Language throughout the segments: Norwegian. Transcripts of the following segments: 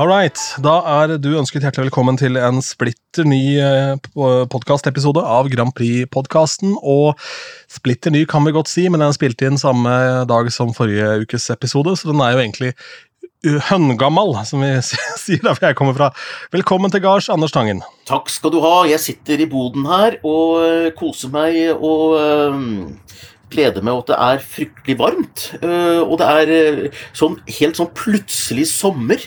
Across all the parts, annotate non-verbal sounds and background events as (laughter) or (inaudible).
All right. Da er du ønsket hjertelig velkommen til en splitter ny podkastepisode av Grand Prix-podkasten. Og splitter ny kan vi godt si, men den er spilt inn samme dag som forrige ukes episode, så den er jo egentlig høngammal, som vi (laughs) sier der jeg kommer fra. Velkommen til gards, Anders Tangen. Takk skal du ha. Jeg sitter i boden her og koser meg og gleder meg og at det er fryktelig varmt. Eh, og det er eh, sånn helt sånn plutselig sommer.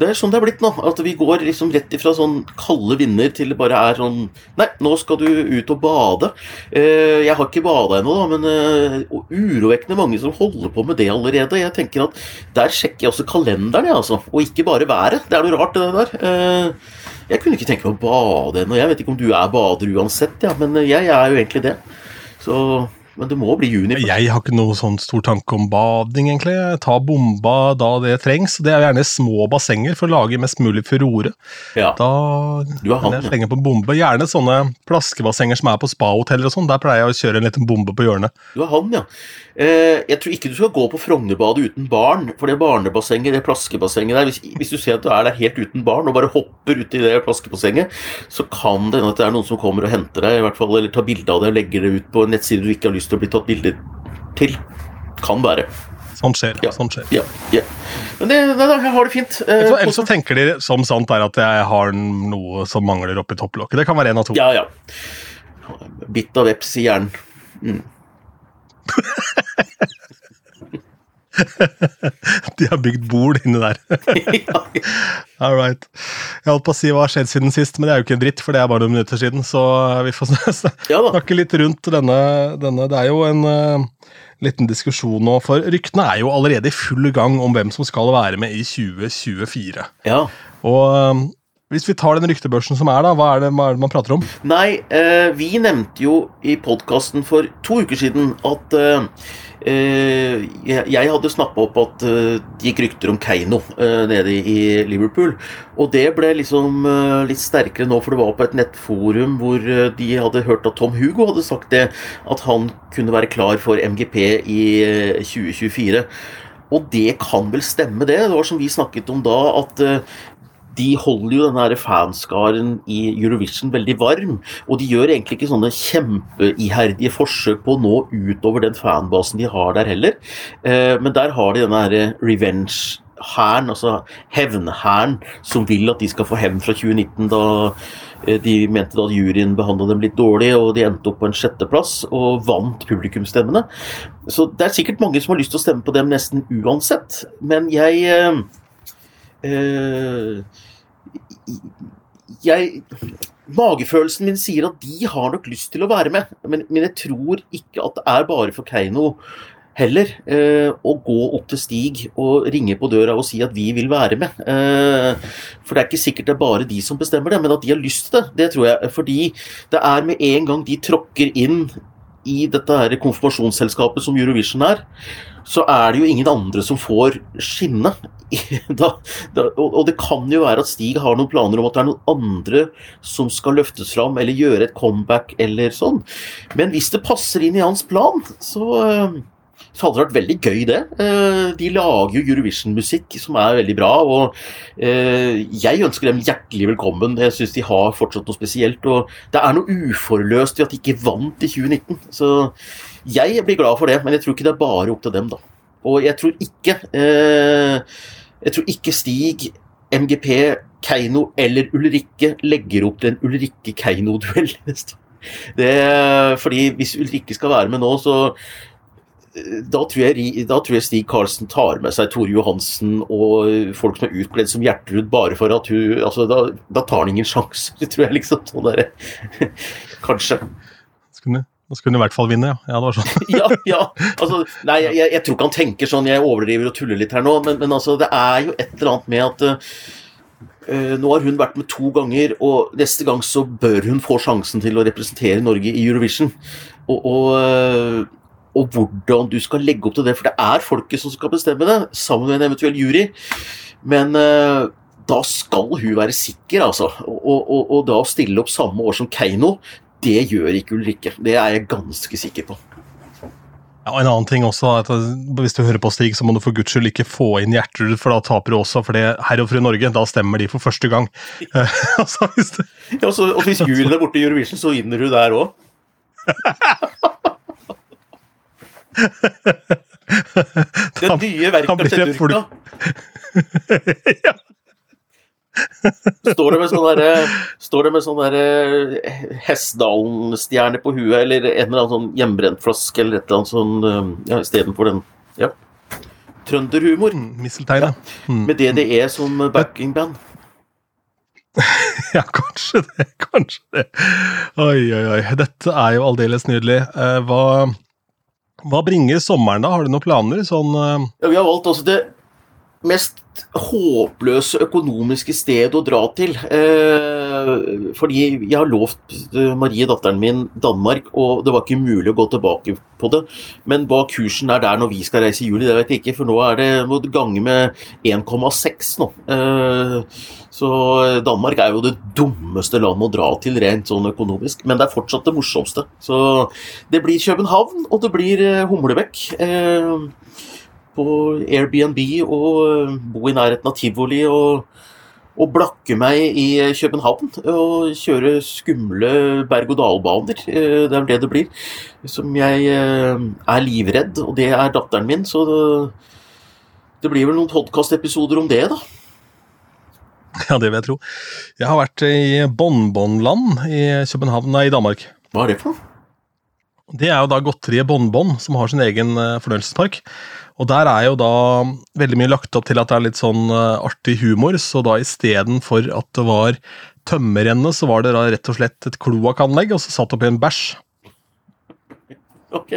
Det er sånn det er blitt nå. At vi går liksom rett ifra sånn kalde vinder til det bare er sånn Nei, nå skal du ut og bade. Eh, jeg har ikke bada ennå, da, men urovekkende mange som holder på med det allerede. Jeg tenker at der sjekker jeg også kalenderen, jeg, altså. Og ikke bare været. Det er noe rart, det der. Jeg kunne ikke tenke meg å bade ennå. Jeg vet ikke om du er bader uansett, ja, men jeg er jo egentlig det. Så men det må bli juni. Jeg har ikke noe sånn stor tanke om bading, egentlig. Ta bomba da det trengs. Det er gjerne små bassenger for å lage mest mulig furore. Ja. Da du har han, jeg slenge på bombe. Gjerne sånne plaskebassenger som er på spa-hoteller og sånn. Der pleier jeg å kjøre en liten bombe på hjørnet. Du er han, ja. Eh, jeg tror ikke du skal gå på Frognerbadet uten barn. For det barnebassenget, det plaskebassenget der hvis, hvis, du ser at du er der helt uten barn og bare hopper uti det plaskebassenget, så kan det hende at det er noen som kommer og henter deg, i hvert fall, eller tar bilde av det og legger det ut på en nettside du ikke har lyst til å bli tatt bilde til. Kan være. Sånn skjer. Ja. sånt skjer. Ja, ja. Men det, det, jeg har det fint. Eh, Ellers så tenker de som sant er at jeg har noe som mangler oppi topplokket. Det kan være én av to. Ja, ja. Bitt av veps i hjernen. Mm. (laughs) De har bygd bord inni der. (laughs) All right. Jeg holdt på å si hva har skjedd siden sist, men det er jo ikke en dritt, for det er bare noen minutter siden. Så vi får (laughs) snakke litt rundt denne, denne. Det er jo en uh, liten diskusjon nå, for ryktene er jo allerede i full gang om hvem som skal være med i 2024. Ja. Og uh, hvis vi tar den ryktebørsen som er, da, hva er det, hva er det man prater om? Nei, eh, vi nevnte jo i podkasten for to uker siden at eh, jeg, jeg hadde snappa opp at eh, det gikk rykter om Keiino eh, nede i Liverpool. Og det ble liksom eh, litt sterkere nå, for det var på et nettforum hvor de hadde hørt at Tom Hugo hadde sagt det, at han kunne være klar for MGP i 2024. Og det kan vel stemme, det. Det var som vi snakket om da, at de holder jo denne fanskaren i Eurovision veldig varm. Og de gjør egentlig ikke sånne kjempeiherdige forsøk på å nå utover den fanbasen de har der heller. Eh, men der har de denne revenge hæren, altså hevnhæren, som vil at de skal få hevn fra 2019, da eh, de mente da at juryen behandla dem litt dårlig, og de endte opp på en sjetteplass og vant publikumsstemmene. Så det er sikkert mange som har lyst til å stemme på dem nesten uansett, men jeg eh, eh jeg Magefølelsen min sier at de har nok lyst til å være med, men, men jeg tror ikke at det er bare for Keiino heller eh, å gå opp til Stig og ringe på døra og si at vi vil være med. Eh, for det er ikke sikkert det er bare de som bestemmer det, men at de har lyst til det, det tror jeg. Fordi det er med en gang de tråkker inn i dette her konfirmasjonsselskapet som Eurovision er, så er det jo ingen andre som får skinne. (laughs) Da, da, og det kan jo være at Stig har noen planer om at det er noen andre som skal løftes fram, eller gjøre et comeback, eller sånn. Men hvis det passer inn i hans plan, så eh, så hadde det vært veldig gøy, det. Eh, de lager jo Eurovision-musikk som er veldig bra. Og eh, jeg ønsker dem hjertelig velkommen. Jeg syns de har fortsatt noe spesielt. Og det er noe uforløst i at de ikke vant i 2019. Så jeg blir glad for det, men jeg tror ikke det er bare opp til dem, da. Og jeg tror ikke eh, Jeg tror ikke Stig, MGP, Keiino eller Ulrikke legger opp til en Ulrikke-Keiino-duell (laughs) neste år. Fordi hvis Ulrikke skal være med nå, så da tror, jeg, da tror, jeg, Stig Karlsen tar med seg Tore Johansen og folk som er utkledd som Gjertrud, bare for at hun altså, da, da, tar han ingen sjanse, (laughs) tror jeg. liksom sånn der, (laughs) Kanskje. Da skulle hun i hvert fall vinne, ja. Ja, det var sånn. (laughs) ja, ja. Altså, nei, jeg, jeg, tror ikke han tenker sånn, jeg overdriver og tuller litt her nå, men, men altså, det er jo et eller annet med at uh, nå har hun vært med to ganger, og neste gang så bør hun få sjansen til å representere Norge i Eurovision. Og, og uh, og hvordan du skal legge opp til det. For det er folket som skal bestemme det, sammen med en eventuell jury. Men uh, da skal hun være sikker, altså. Og, og, og da stille opp samme år som Keiino, det gjør ikke Ulrikke. Det er jeg ganske sikker på. Ja, og En annen ting også, at hvis du hører på Stig, så må du for guds skyld ikke få inn Gjertrud, for da taper du også. For det herr og fru Norge, da stemmer de for første gang. (laughs) (laughs) altså, hvis det... ja, så, og hvis Julie er borte i Eurovision, så vinner du der òg. (laughs) Det nye verket til Durka. (laughs) ja. Står det med sånn derre Står det med sånn derre eh, Hessdalen-stjerne på huet, eller en eller annen sånn hjemmebrentflaske, eller et eller annet sånn eh, ja, istedenfor den Ja. Trønderhumor. Mm, Misseltein, ja. Mm. Med DDE som backingband. (laughs) ja, kanskje det. Kanskje det. Oi, oi, oi. Dette er jo aldeles nydelig. Eh, hva, hva bringer sommeren, da? Har du noen planer? Sånn Ja, Vi har valgt altså det mest håpløse økonomiske sted å dra til. Eh, fordi jeg har lovt eh, Marie, datteren min, Danmark, og det var ikke mulig å gå tilbake på det. Men hva kursen er der når vi skal reise i juli, det vet jeg ikke, for nå er det må gange med 1,6 nå. Eh, så Danmark er jo det dummeste landet å dra til rent sånn økonomisk, men det er fortsatt det morsomste. Så det blir København, og det blir Humlebekk. Eh, på Airbnb og eh, bo i nærheten av tivoli og, og blakke meg i København og kjøre skumle berg-og-dal-baner. Eh, det er det det blir. Som jeg eh, er livredd, og det er datteren min, så det, det blir vel noen podkastepisoder om det, da. Ja, det vil jeg tro. Jeg har vært i Bonbonland i København, nei, i Danmark. Hva er det for noe? Det er jo da godteriet Bonbon, som har sin egen fornøyelsespark. Og der er jo da veldig mye lagt opp til at det er litt sånn uh, artig humor, så da istedenfor at det var tømmerrenne, så var det da rett og slett et kloakkanlegg, og så satt oppi en bæsj. Ok.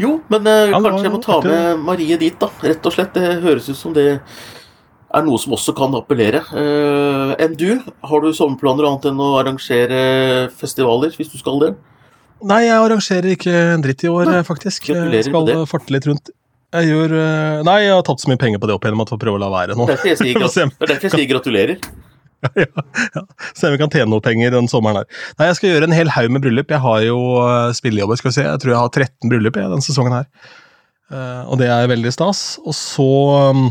Jo, men uh, ja, kanskje jeg må ta med Marie dit, da. Rett og slett. Det høres ut som det er noe som også kan appellere. Uh, enn du? Har du sommerplaner annet enn å arrangere festivaler, hvis du skal det? Nei, jeg arrangerer ikke en dritt i år, Nei, faktisk. Jeg skal farte litt rundt. Jeg gjør eh, Nei, jeg har tatt så mye penger på det opp igjennom at jeg får prøve å la være nå. Derfor jeg sier, (laughs) derfor jeg sier gratulerer. (laughs) Ja, ja. Se om vi kan tjene noe penger den sommeren her. Nei, Jeg skal gjøre en hel haug med bryllup. Jeg har jo uh, spillejobber. skal vi se. Jeg tror jeg har 13 bryllup i denne sesongen her. Uh, og det er veldig stas. Og så um,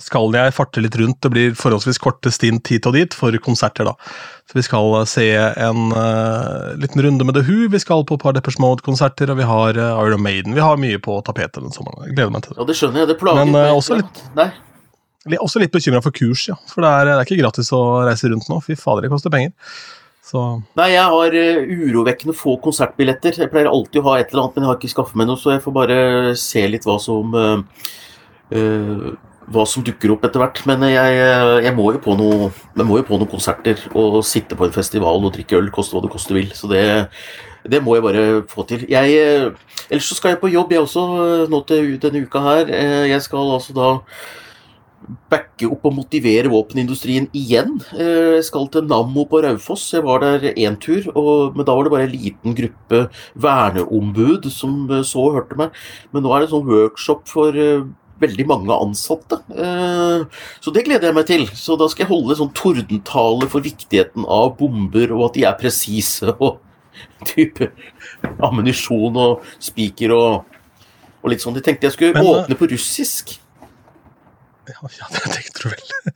skal jeg farte litt rundt. Det blir forholdsvis korte stint hit og dit for konserter, da. Så vi skal eh, se en uh, liten runde med The Who, vi skal på et par Deppers Mode-konserter, og vi har uh, Iron Maiden. Vi har mye på tapetet den sommeren. Jeg gleder meg til det. Ja, det skjønner jeg. Det plager Men uh, også litt, Nei. Også litt bekymra for kurs, ja. For det er, det er, ikke gratis å reise rundt nå. Fy fader, det koster penger. Så. Nei, jeg har urovekkende få konsertbilletter. Jeg pleier alltid å ha et eller annet, men jeg har ikke skaffet meg noe, så jeg får bare se litt hva som uh, hva som dukker opp etter hvert. Men jeg, jeg, må noe, jeg, må jo på noen konserter og sitte på en festival og drikke øl, koste hva det koste vil. Så det, det må jeg bare få til. Jeg, ellers så skal jeg på jobb, jeg også, nå til denne uka her. Jeg skal altså da backe opp og motivere våpenindustrien igjen. Jeg skal til Nammo på Raufoss. Jeg var der én tur, og, men da var det bare en liten gruppe verneombud som så og hørte meg. Men nå er det sånn workshop for veldig mange ansatte. Eh, så det gleder jeg meg til. Så da skal jeg holde sånn tordentale for viktigheten av bomber, og at de er presise, (laughs) og type ammunisjon og spiker og, og, litt sånn. De tenkte jeg skulle Men, eh, åpne på russisk. Ja, ja, det tenkte du vel.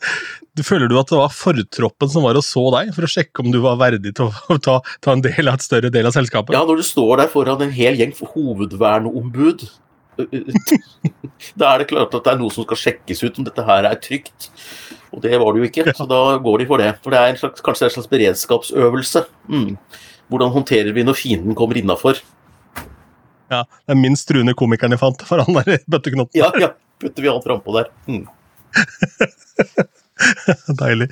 Du Føler du at det var fortroppen som var og så deg, for å sjekke om du var verdig til å (laughs) ta, ta en del av et større del av selskapet? Ja, når du står der foran en hel gjeng for hovedverneombud da er det klart at det er noe som skal sjekkes ut om dette her er trygt. Og det var det jo ikke, så da går de for det. For det er en slags, kanskje en slags beredskapsøvelse. Mm. Hvordan håndterer vi når fienden kommer innafor? Ja, det er minst truende komikeren jeg fant for han der bøtteknotten. Ja, ja. Putter vi alt frampå der. Mm. (laughs) Deilig.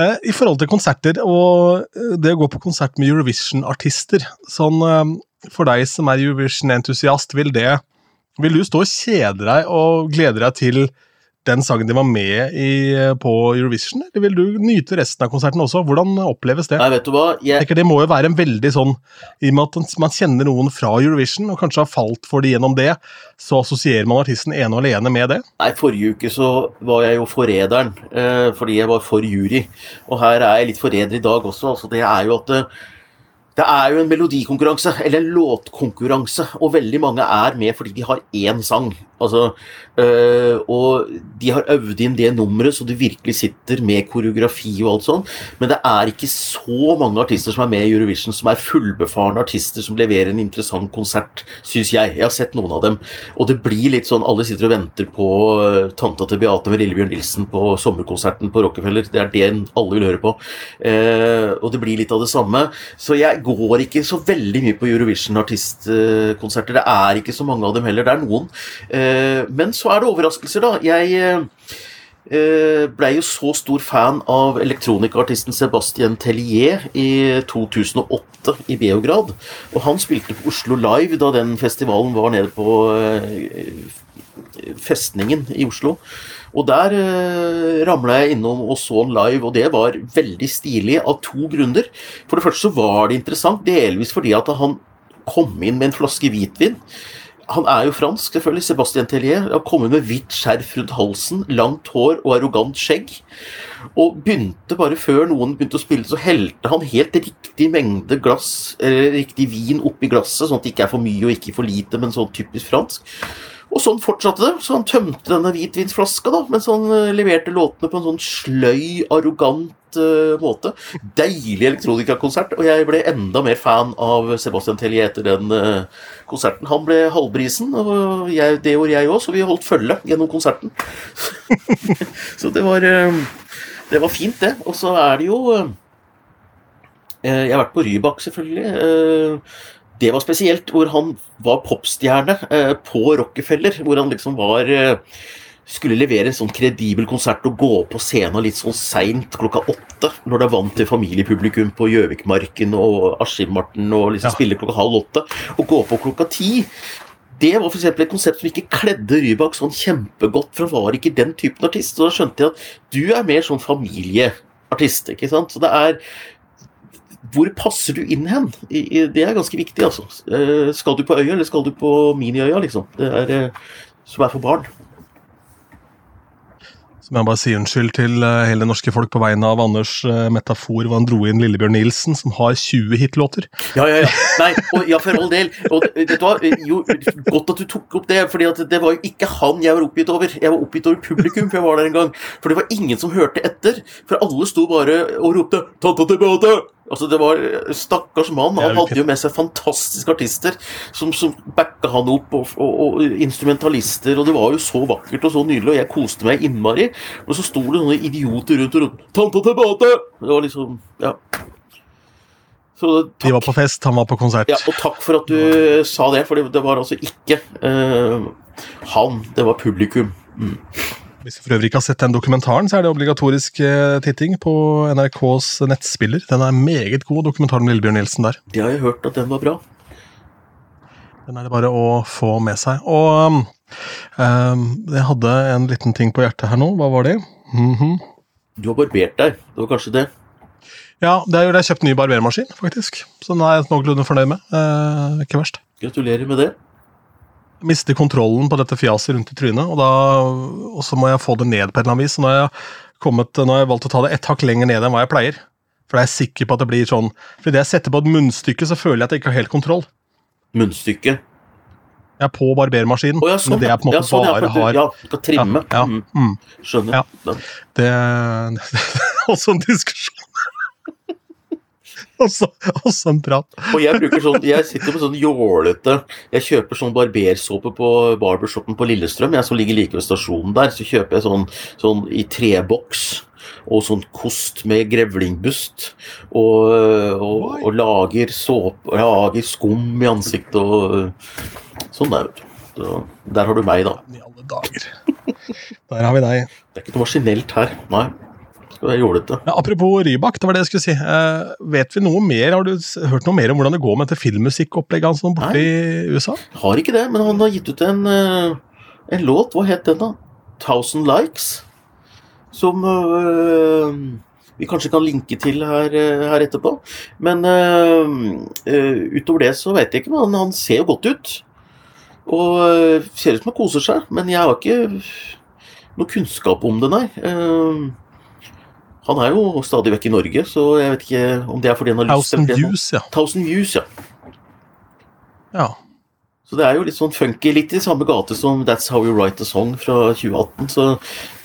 Eh, I forhold til konserter og eh, det å gå på konsert med Eurovision-artister sånn, eh, For deg som er Eurovision-entusiast, vil det vil du stå og kjede deg og glede deg til den sangen de var med i på Eurovision, eller vil du nyte resten av konserten også? Hvordan oppleves det? Nei, vet du hva? Jeg... jeg det må jo være en veldig sånn I og med at man kjenner noen fra Eurovision, og kanskje har falt for det gjennom det, så assosierer man artisten ene og alene med det? Nei, forrige uke så var jeg jo forræderen, eh, fordi jeg var for jury. Og her er jeg litt forræder i dag også. altså Det er jo at eh, Det er jo en melodikonkurranse, eller en låtkonkurranse, og veldig mange er med fordi de har én sang. Altså, øh, og de har øvd inn det nummeret så du virkelig sitter med koreografi og alt sånn. Men det er ikke så mange artister som er med i Eurovision som er fullbefarne artister som leverer en interessant konsert, syns jeg. Jeg har sett noen av dem. Og det blir litt sånn Alle sitter og venter på uh, tanta til Beate med Lillebjørn Nilsen på sommerkonserten på Rockefeller. Det er det alle vil høre på. Uh, og det blir litt av det samme. Så jeg går ikke så veldig mye på Eurovision-artistkonserter. Det er ikke så mange av dem heller. Det er noen. Eh, men så er det overraskelser, da. Jeg eh, blei jo så stor fan av elektronikaartisten Sebastian Tellier i 2008 i Beograd. Og han spilte på Oslo Live da den festivalen var nede på eh, Festningen i Oslo. Og der eh, ramla jeg innom og så han live, og det var veldig stilig av to grunner. For det første så var det interessant, delvis fordi at han kom inn med en flaske hvitvin. Han er jo fransk, selvfølgelig. Sebastian Tellier. Han kom inn med hvitt skjerf rundt halsen, langt hår og arrogant skjegg. Og begynte bare før noen begynte å spille, så helte han helt riktig mengde glass, eller riktig vin oppi glasset, sånn at det ikke er for mye og ikke for lite, men sånn typisk fransk. Og sånn fortsatte det. Så han tømte denne hvitvinsflaska, da, mens han uh, leverte låtene på en sånn sløy, arrogant uh, måte. Deilig elektronikakonsert, og jeg ble enda mer fan av Sebastian Tellier etter den uh, konserten. Han ble halvbrisen, og jeg, det gjorde jeg òg, så vi holdt følge gjennom konserten. (laughs) så det var, det var fint, det. Og så er det jo Jeg har vært på Rybak, selvfølgelig det var spesielt, hvor han var popstjerne eh, på Rockefeller. Hvor han liksom var eh, Skulle levere en sånn kredibel konsert og gå på scenen litt sånn seint klokka åtte. Når det er vant til familiepublikum på Gjøvikmarken og Askim-Marten og liksom ja. spille klokka halv åtte. Og gå på klokka ti. Det var for et konsept som ikke kledde Rybak sånn kjempegodt, for han var ikke den typen artist. Så da skjønte jeg at du er mer sånn familieartist. ikke sant? Så det er hvor passer du inn hen? Det er ganske viktig, altså. Eh, skal du på øya, eller skal du på miniøya, liksom? Det er, eh, som er for barn. Så må jeg bare si unnskyld til eh, hele det norske folk på vegne av Anders metafor hvor han dro inn Lillebjørn Nilsen, som har 20 hitlåter. Ja, ja, ja. Nei, og, ja, for all del. Og, vet du hva? Jo, godt at du tok opp det, for det var jo ikke han jeg var oppgitt over. Jeg var oppgitt over publikum, for jeg var der en gang. For det var ingen som hørte etter. For alle sto bare og ropte 'Tante Beate'! Altså det var Stakkars mann. Han hadde jo med seg fantastiske artister som, som backa han opp, og, og, og, instrumentalister, og det var jo så vakkert og så nydelig, og jeg koste meg innmari. Og så sto det sånne idioter rundt og rundt 'Tante Tabate!' Det var liksom Ja. Så, De var på fest, han var på konsert. Ja, og takk for at du sa det, for det, det var altså ikke uh, han, det var publikum. Mm. Hvis du for øvrig ikke har sett den dokumentaren, så er det obligatorisk eh, titting på NRKs nettspiller. Den er meget god, dokumentaren om Lillebjørn Nilsen der. Det har jeg hørt at den var bra. Den er det bare å få med seg. Og um, jeg hadde en liten ting på hjertet her nå. Hva var det? Mm -hmm. Du har barbert deg. Det var kanskje det? Ja, det er jo det. jeg kjøpt ny barbermaskin, faktisk. Så den er jeg noenlunde fornøyd med. Eh, ikke verst. Gratulerer med det mister kontrollen på dette fjaset rundt i trynet, og, da, og så må jeg få det ned på et eller annet vis. Nå har jeg, kommet, nå har jeg valgt å ta det ett hakk lenger ned enn hva jeg pleier. For da er jeg sikker på at det blir sånn For idet jeg setter på et munnstykke, så føler jeg at jeg ikke har helt kontroll. Munnstykke? Jeg er på barbermaskinen. Oh, ja, sånn, det jeg på en måte ja, sånn, bare har Ja, skal trimme. Ja, ja, mm. Skjønner. Ja. Det, (laughs) det er også en diskusjon (laughs) også, også en prat. Og jeg bruker sånn, jeg sitter på sånn jålete Jeg kjøper sånn barbersåpe på barbershoppen på Lillestrøm, jeg som ligger like ved stasjonen der. Så kjøper jeg sånn, sånn i treboks og sånn kost med grevlingbust. Og, og, og, lager såpe og lager skum i ansiktet og sånn der. Så, der har du meg, da. I alle dager. Der har vi deg. Det er ikke noe maskinelt her. Nei. Være jålete. Ja, apropos Rybak, det var det jeg skulle si. Uh, vet vi noe mer? Har du hørt noe mer om hvordan det går med dette filmmusikkopplegget hans borte i USA? Har ikke det, men han har gitt ut en, uh, en låt. Hva het den, da? 'Thousand Likes'. Som uh, vi kanskje kan linke til her, uh, her etterpå. Men utover det så vet jeg ikke, men han ser jo godt ut. Og ser ut som han koser seg, men jeg har ikke noe kunnskap om det, nei. Han er jo stadig vekk i Norge, så jeg vet ikke om det er fordi han har lyst det. Views, ja. Thousand Views, ja. ja. Så det er jo litt sånn funky, litt i samme gate som That's How You Write a Song fra 2018. Så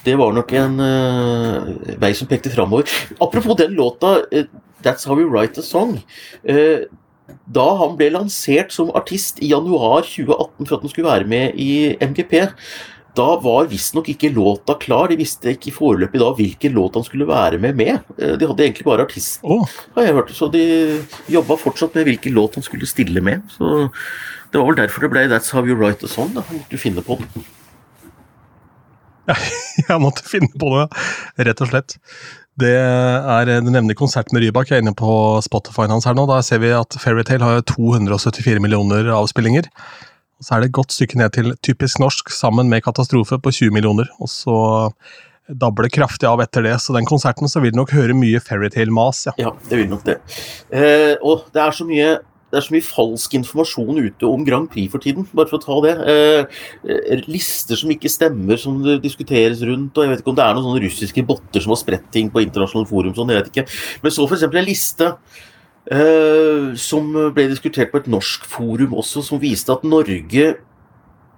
det var nok en uh, vei som pekte framover. Apropos den låta, uh, That's How You Write a Song. Uh, da han ble lansert som artist i januar 2018 for at han skulle være med i MGP, da var visstnok ikke låta klar. De visste ikke foreløpig da hvilken låt han skulle være med med. Eh, de hadde egentlig bare artisten, oh. har jeg hørt. Så de jobba fortsatt med hvilken låt han skulle stille med. Så det var vel derfor det ble That's How You Write a Song. Da. Han måtte finne på den. (laughs) jeg måtte finne på det, rett og slett. Det er, Du nevner konsert med Rybak. Jeg er inne på Spotify hans her nå. Da ser vi at Fairytale har 274 millioner avspillinger. Så er det et godt stykke ned til typisk norsk sammen med Katastrofe på 20 millioner. Og så dabler det kraftig av etter det, så den konserten så vil du nok høre mye Fairytale-mas. Ja. ja, det vil nok det. Eh, og det er så mye det er så mye falsk informasjon ute om Grand Prix for tiden, bare for å ta det. Eh, lister som ikke stemmer, som det diskuteres rundt. og Jeg vet ikke om det er noen sånne russiske botter som har spredt ting på internasjonale forum. sånn, jeg vet ikke. Men så f.eks. en liste som ble diskutert på et norsk forum også, som viste at Norge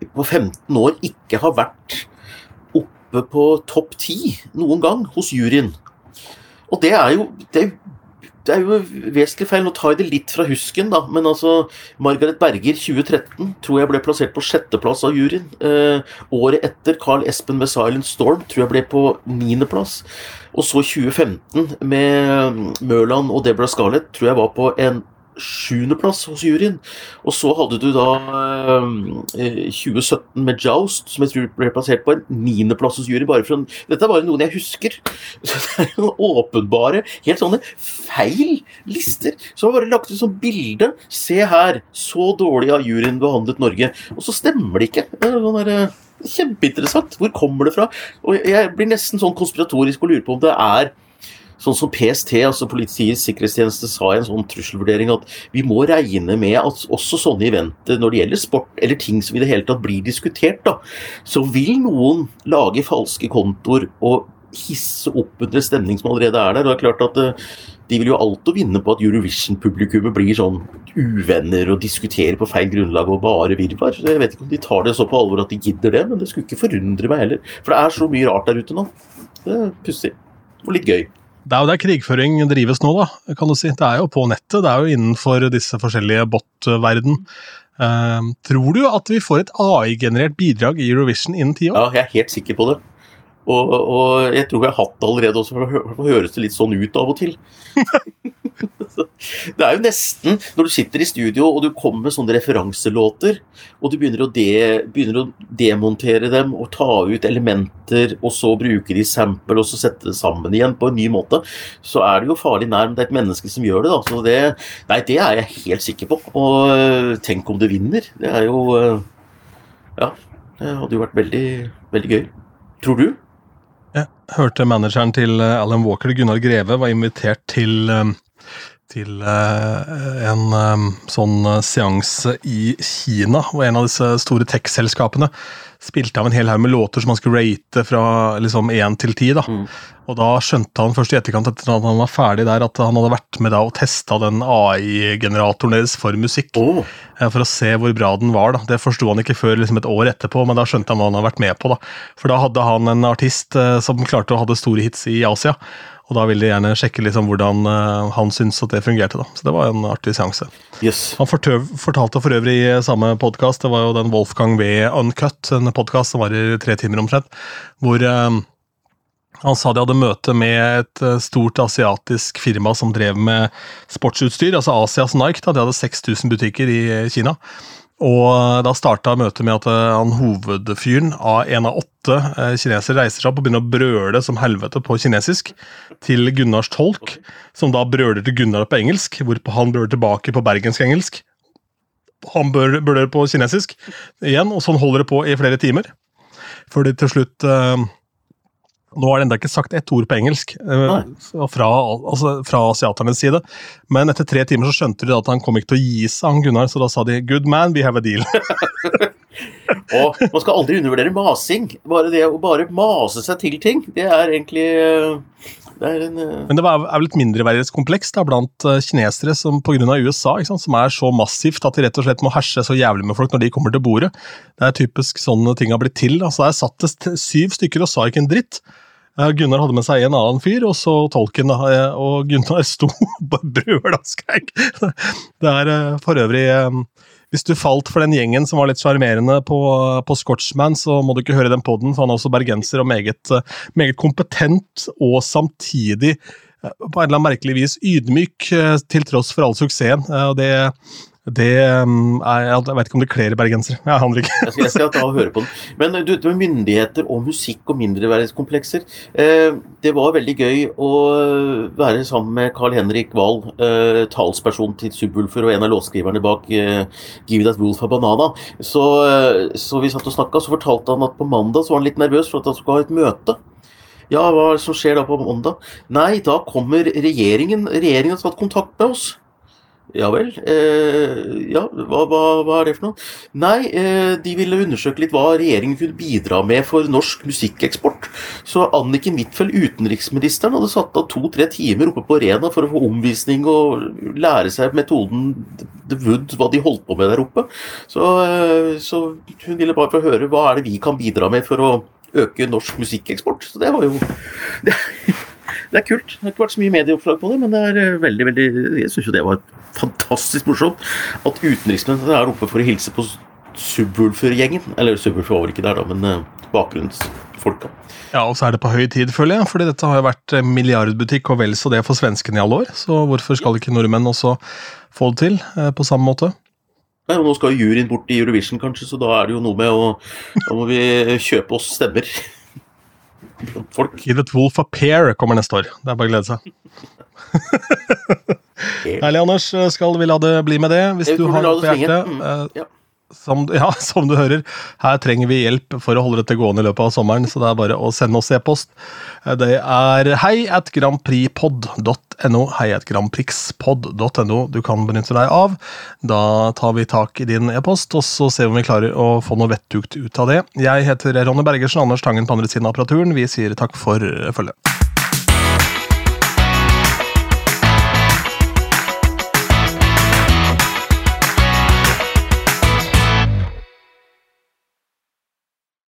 på 15 år ikke har vært oppe på topp 10 noen gang hos juryen. Og det er jo, det det er jo vesentlig feil. Nå tar jeg det litt fra husken, da. Men altså, Margaret Berger 2013 tror jeg ble plassert på sjetteplass av juryen. Eh, året etter Carl Espen med 'Silent Storm' tror jeg ble på niendeplass. Og så 2015 med Mørland og Deborah Scarlett tror jeg var på en sjuendeplass hos juryen. Og så hadde du da eh, 2017 med Joust, som jeg tror ble plassert på en niendeplass hos juryen. Bare for Dette er bare noen jeg husker. (laughs) Så det er jo åpenbare, helt sånne feil lister. Så har bare lagt ut som bilde. Se her, så dårlig har juryen behandlet Norge. Og så stemmer det ikke. Det er sånn der, eh, Kjempeinteressant. Hvor kommer det fra? Og Jeg blir nesten sånn konspiratorisk og lurer på om det er sånn som PST, altså Politiets sikkerhetstjeneste, sa i en sånn trusselvurdering at vi må regne med at også sånne eventer når det gjelder sport, eller ting som i det hele tatt blir diskutert, da, så vil noen lage falske kontoer og hisse opp under stemning som allerede er der. og det er klart at eh, De vil jo alltid vinne på at Eurovision-publikummet blir sånn uvenner og diskuterer på feil grunnlag og bare virvar. Jeg vet ikke om de tar det så på alvor at de gidder det, men det skulle ikke forundre meg heller. For det er så mye rart der ute nå. Det er pussig. Og litt gøy. Det er jo der krigføring drives nå, da, kan du si. Det er jo på nettet. Det er jo innenfor disse forskjellige bot-verden. Uh, tror du at vi får et AI-generert bidrag i Eurovision innen ti år? Ja, jeg er helt sikker på det. Og, og, jeg tror vi har hatt det allerede også, for det høres det litt sånn ut av og til. (laughs) det er jo nesten Når du sitter i studio og du kommer med sånne referanselåter, og du begynner å, de, begynner å demontere dem og ta ut elementer, og så bruke de sample og så sette det sammen igjen på en ny måte, så er det jo farlig nær. Det er et menneske som gjør det. da, så det, Nei, det er jeg helt sikker på. Og øh, tenk om det vinner. Det er jo øh, Ja. Det hadde jo vært veldig, veldig gøy. Tror du? Jeg hørte manageren til eh, Alan Walker, Gunnar Greve, var invitert til, eh, til eh, en sånn seanse i Kina, hvor en av disse store tech-selskapene spilte av en hel haug med låter som han skulle rate fra liksom én til ti. Mm. Og da skjønte han først i etterkant etter at han var ferdig der, at han hadde vært med da og testa den AI-generatoren deres for musikk. Oh. For å se hvor bra den var. da. Det forsto han ikke før liksom et år etterpå, men da skjønte han hva han hadde vært med på. da. For da hadde han en artist eh, som klarte å ha store hits i Asia. Og da ville de gjerne sjekke liksom hvordan uh, han syntes at det fungerte. da. Så det var en artig seanse. Yes. Han fortøv, fortalte for øvrig i samme podkast, det var jo den Wolfgang V Uncut, en podkast som var i tre timer omtrent, hvor eh, han sa de hadde møte med et eh, stort asiatisk firma som drev med sportsutstyr, altså Asias Nike. Da. De hadde 6000 butikker i Kina. Og eh, da starta møtet med at eh, han hovedfyren av en av åtte kinesere reiser seg opp og begynner å brøle som helvete på kinesisk til Gunnars tolk, som da brøler til Gunnar på engelsk, hvorpå han brøler tilbake på bergensk-engelsk. Han brøler på kinesisk igjen, og sånn holder det på i flere timer. Før de til slutt nå har det ennå ikke sagt ett ord på engelsk eh, fra, altså, fra, asiaternes side, men etter tre timer så skjønte de at han kom ikke til å gi seg, han Gunnar, så da sa de 'good man, we have a deal'. (laughs) (laughs) Og man skal aldri undervurdere masing. Bare det å bare mase seg til ting, det er egentlig det er en, uh... Men det er vel et mindreverdighetskompleks blant uh, kinesere som pga. USA, sant, som er så massivt at de rett og slett må herse så jævlig med folk når de kommer til bordet. Det er typisk sånne ting har blitt til. Altså, Der satt det syv stykker og sa ikke en dritt. Gunnar hadde med seg en annen fyr, og så tolken, og Gunnar (laughs) sto og brøla skreik. Det er for øvrig hvis du falt for den gjengen som var litt sjarmerende på, på Scotchman, så må du ikke høre den poden, for han er også bergenser og meget, meget kompetent og samtidig på en eller annen merkelig vis ydmyk til tross for all suksessen. og det det um, er, Jeg vet ikke om det kler bergensere. Jeg handler ikke. jeg, skal, ta og høre på den. Men du, med myndigheter og musikk og mindreverdighetskomplekser eh, Det var veldig gøy å være sammen med Carl Henrik Wahl, eh, talsperson til Subwoolfer og en av låtskriverne bak eh, Give That Wolf a Banana. Så, eh, så vi satt og snakka, så fortalte han at på mandag så var han litt nervøs for at han skulle ha et møte. Ja, hva er det som skjer da på mandag? Nei, da kommer regjeringen. Regjeringen har tatt kontakt med oss. Ja vel. Eh, ja, hva, hva, hva, er det for noe? Nei, eh, de ville undersøke litt hva regjeringen kunne bidra med for norsk musikkeksport. Så Anniken Huitfeldt, utenriksministeren, hadde satt av to-tre timer oppe på Rena for å få omvisning og lære seg metoden The Wood, hva de holdt på med der oppe. Så, eh, så hun ville bare få høre hva er det vi kan bidra med for å øke norsk musikkeksport. Så det var jo (laughs) det, det er kult. Det har ikke vært så mye medieoppslag på det, men det er eh, veldig, veldig Jeg syns jo det var fantastisk morsomt at utenriksministeren er oppe for å hilse på Subwoolfer-gjengen. Eller Subwoolfer var ikke der, da, men uh, bakgrunnsfolka. Ja, og så er det på høy tid, føler jeg. fordi dette har jo vært eh, milliardbutikk og vel så det for svenskene i alle år. Så hvorfor skal ikke nordmenn også få det til eh, på samme måte? Nei, og Nå skal juryen bort i Eurovision, kanskje, så da er det jo noe med å Da må vi kjøpe oss stemmer. Folk. Give Wolf of pair kommer neste år. Det er bare å glede seg. (laughs) Herlig, Anders. Skal vi la det bli med det? Hvis du har noe på hjertet. Mm, eh, som, (laughs) ja, som du hører, her trenger vi hjelp for å holde dette gående i løpet av sommeren, så det er bare å sende oss e-post. Eh, det er hei at grandprixpod.no. Hei at grandprixpod.no du kan benytte deg av. Da tar vi tak i din e-post, og så ser vi om vi klarer å få noe vettugt ut av det. Jeg heter Ronny Bergersen, Anders Tangen på andre siden av apparaturen. Vi sier takk for følget.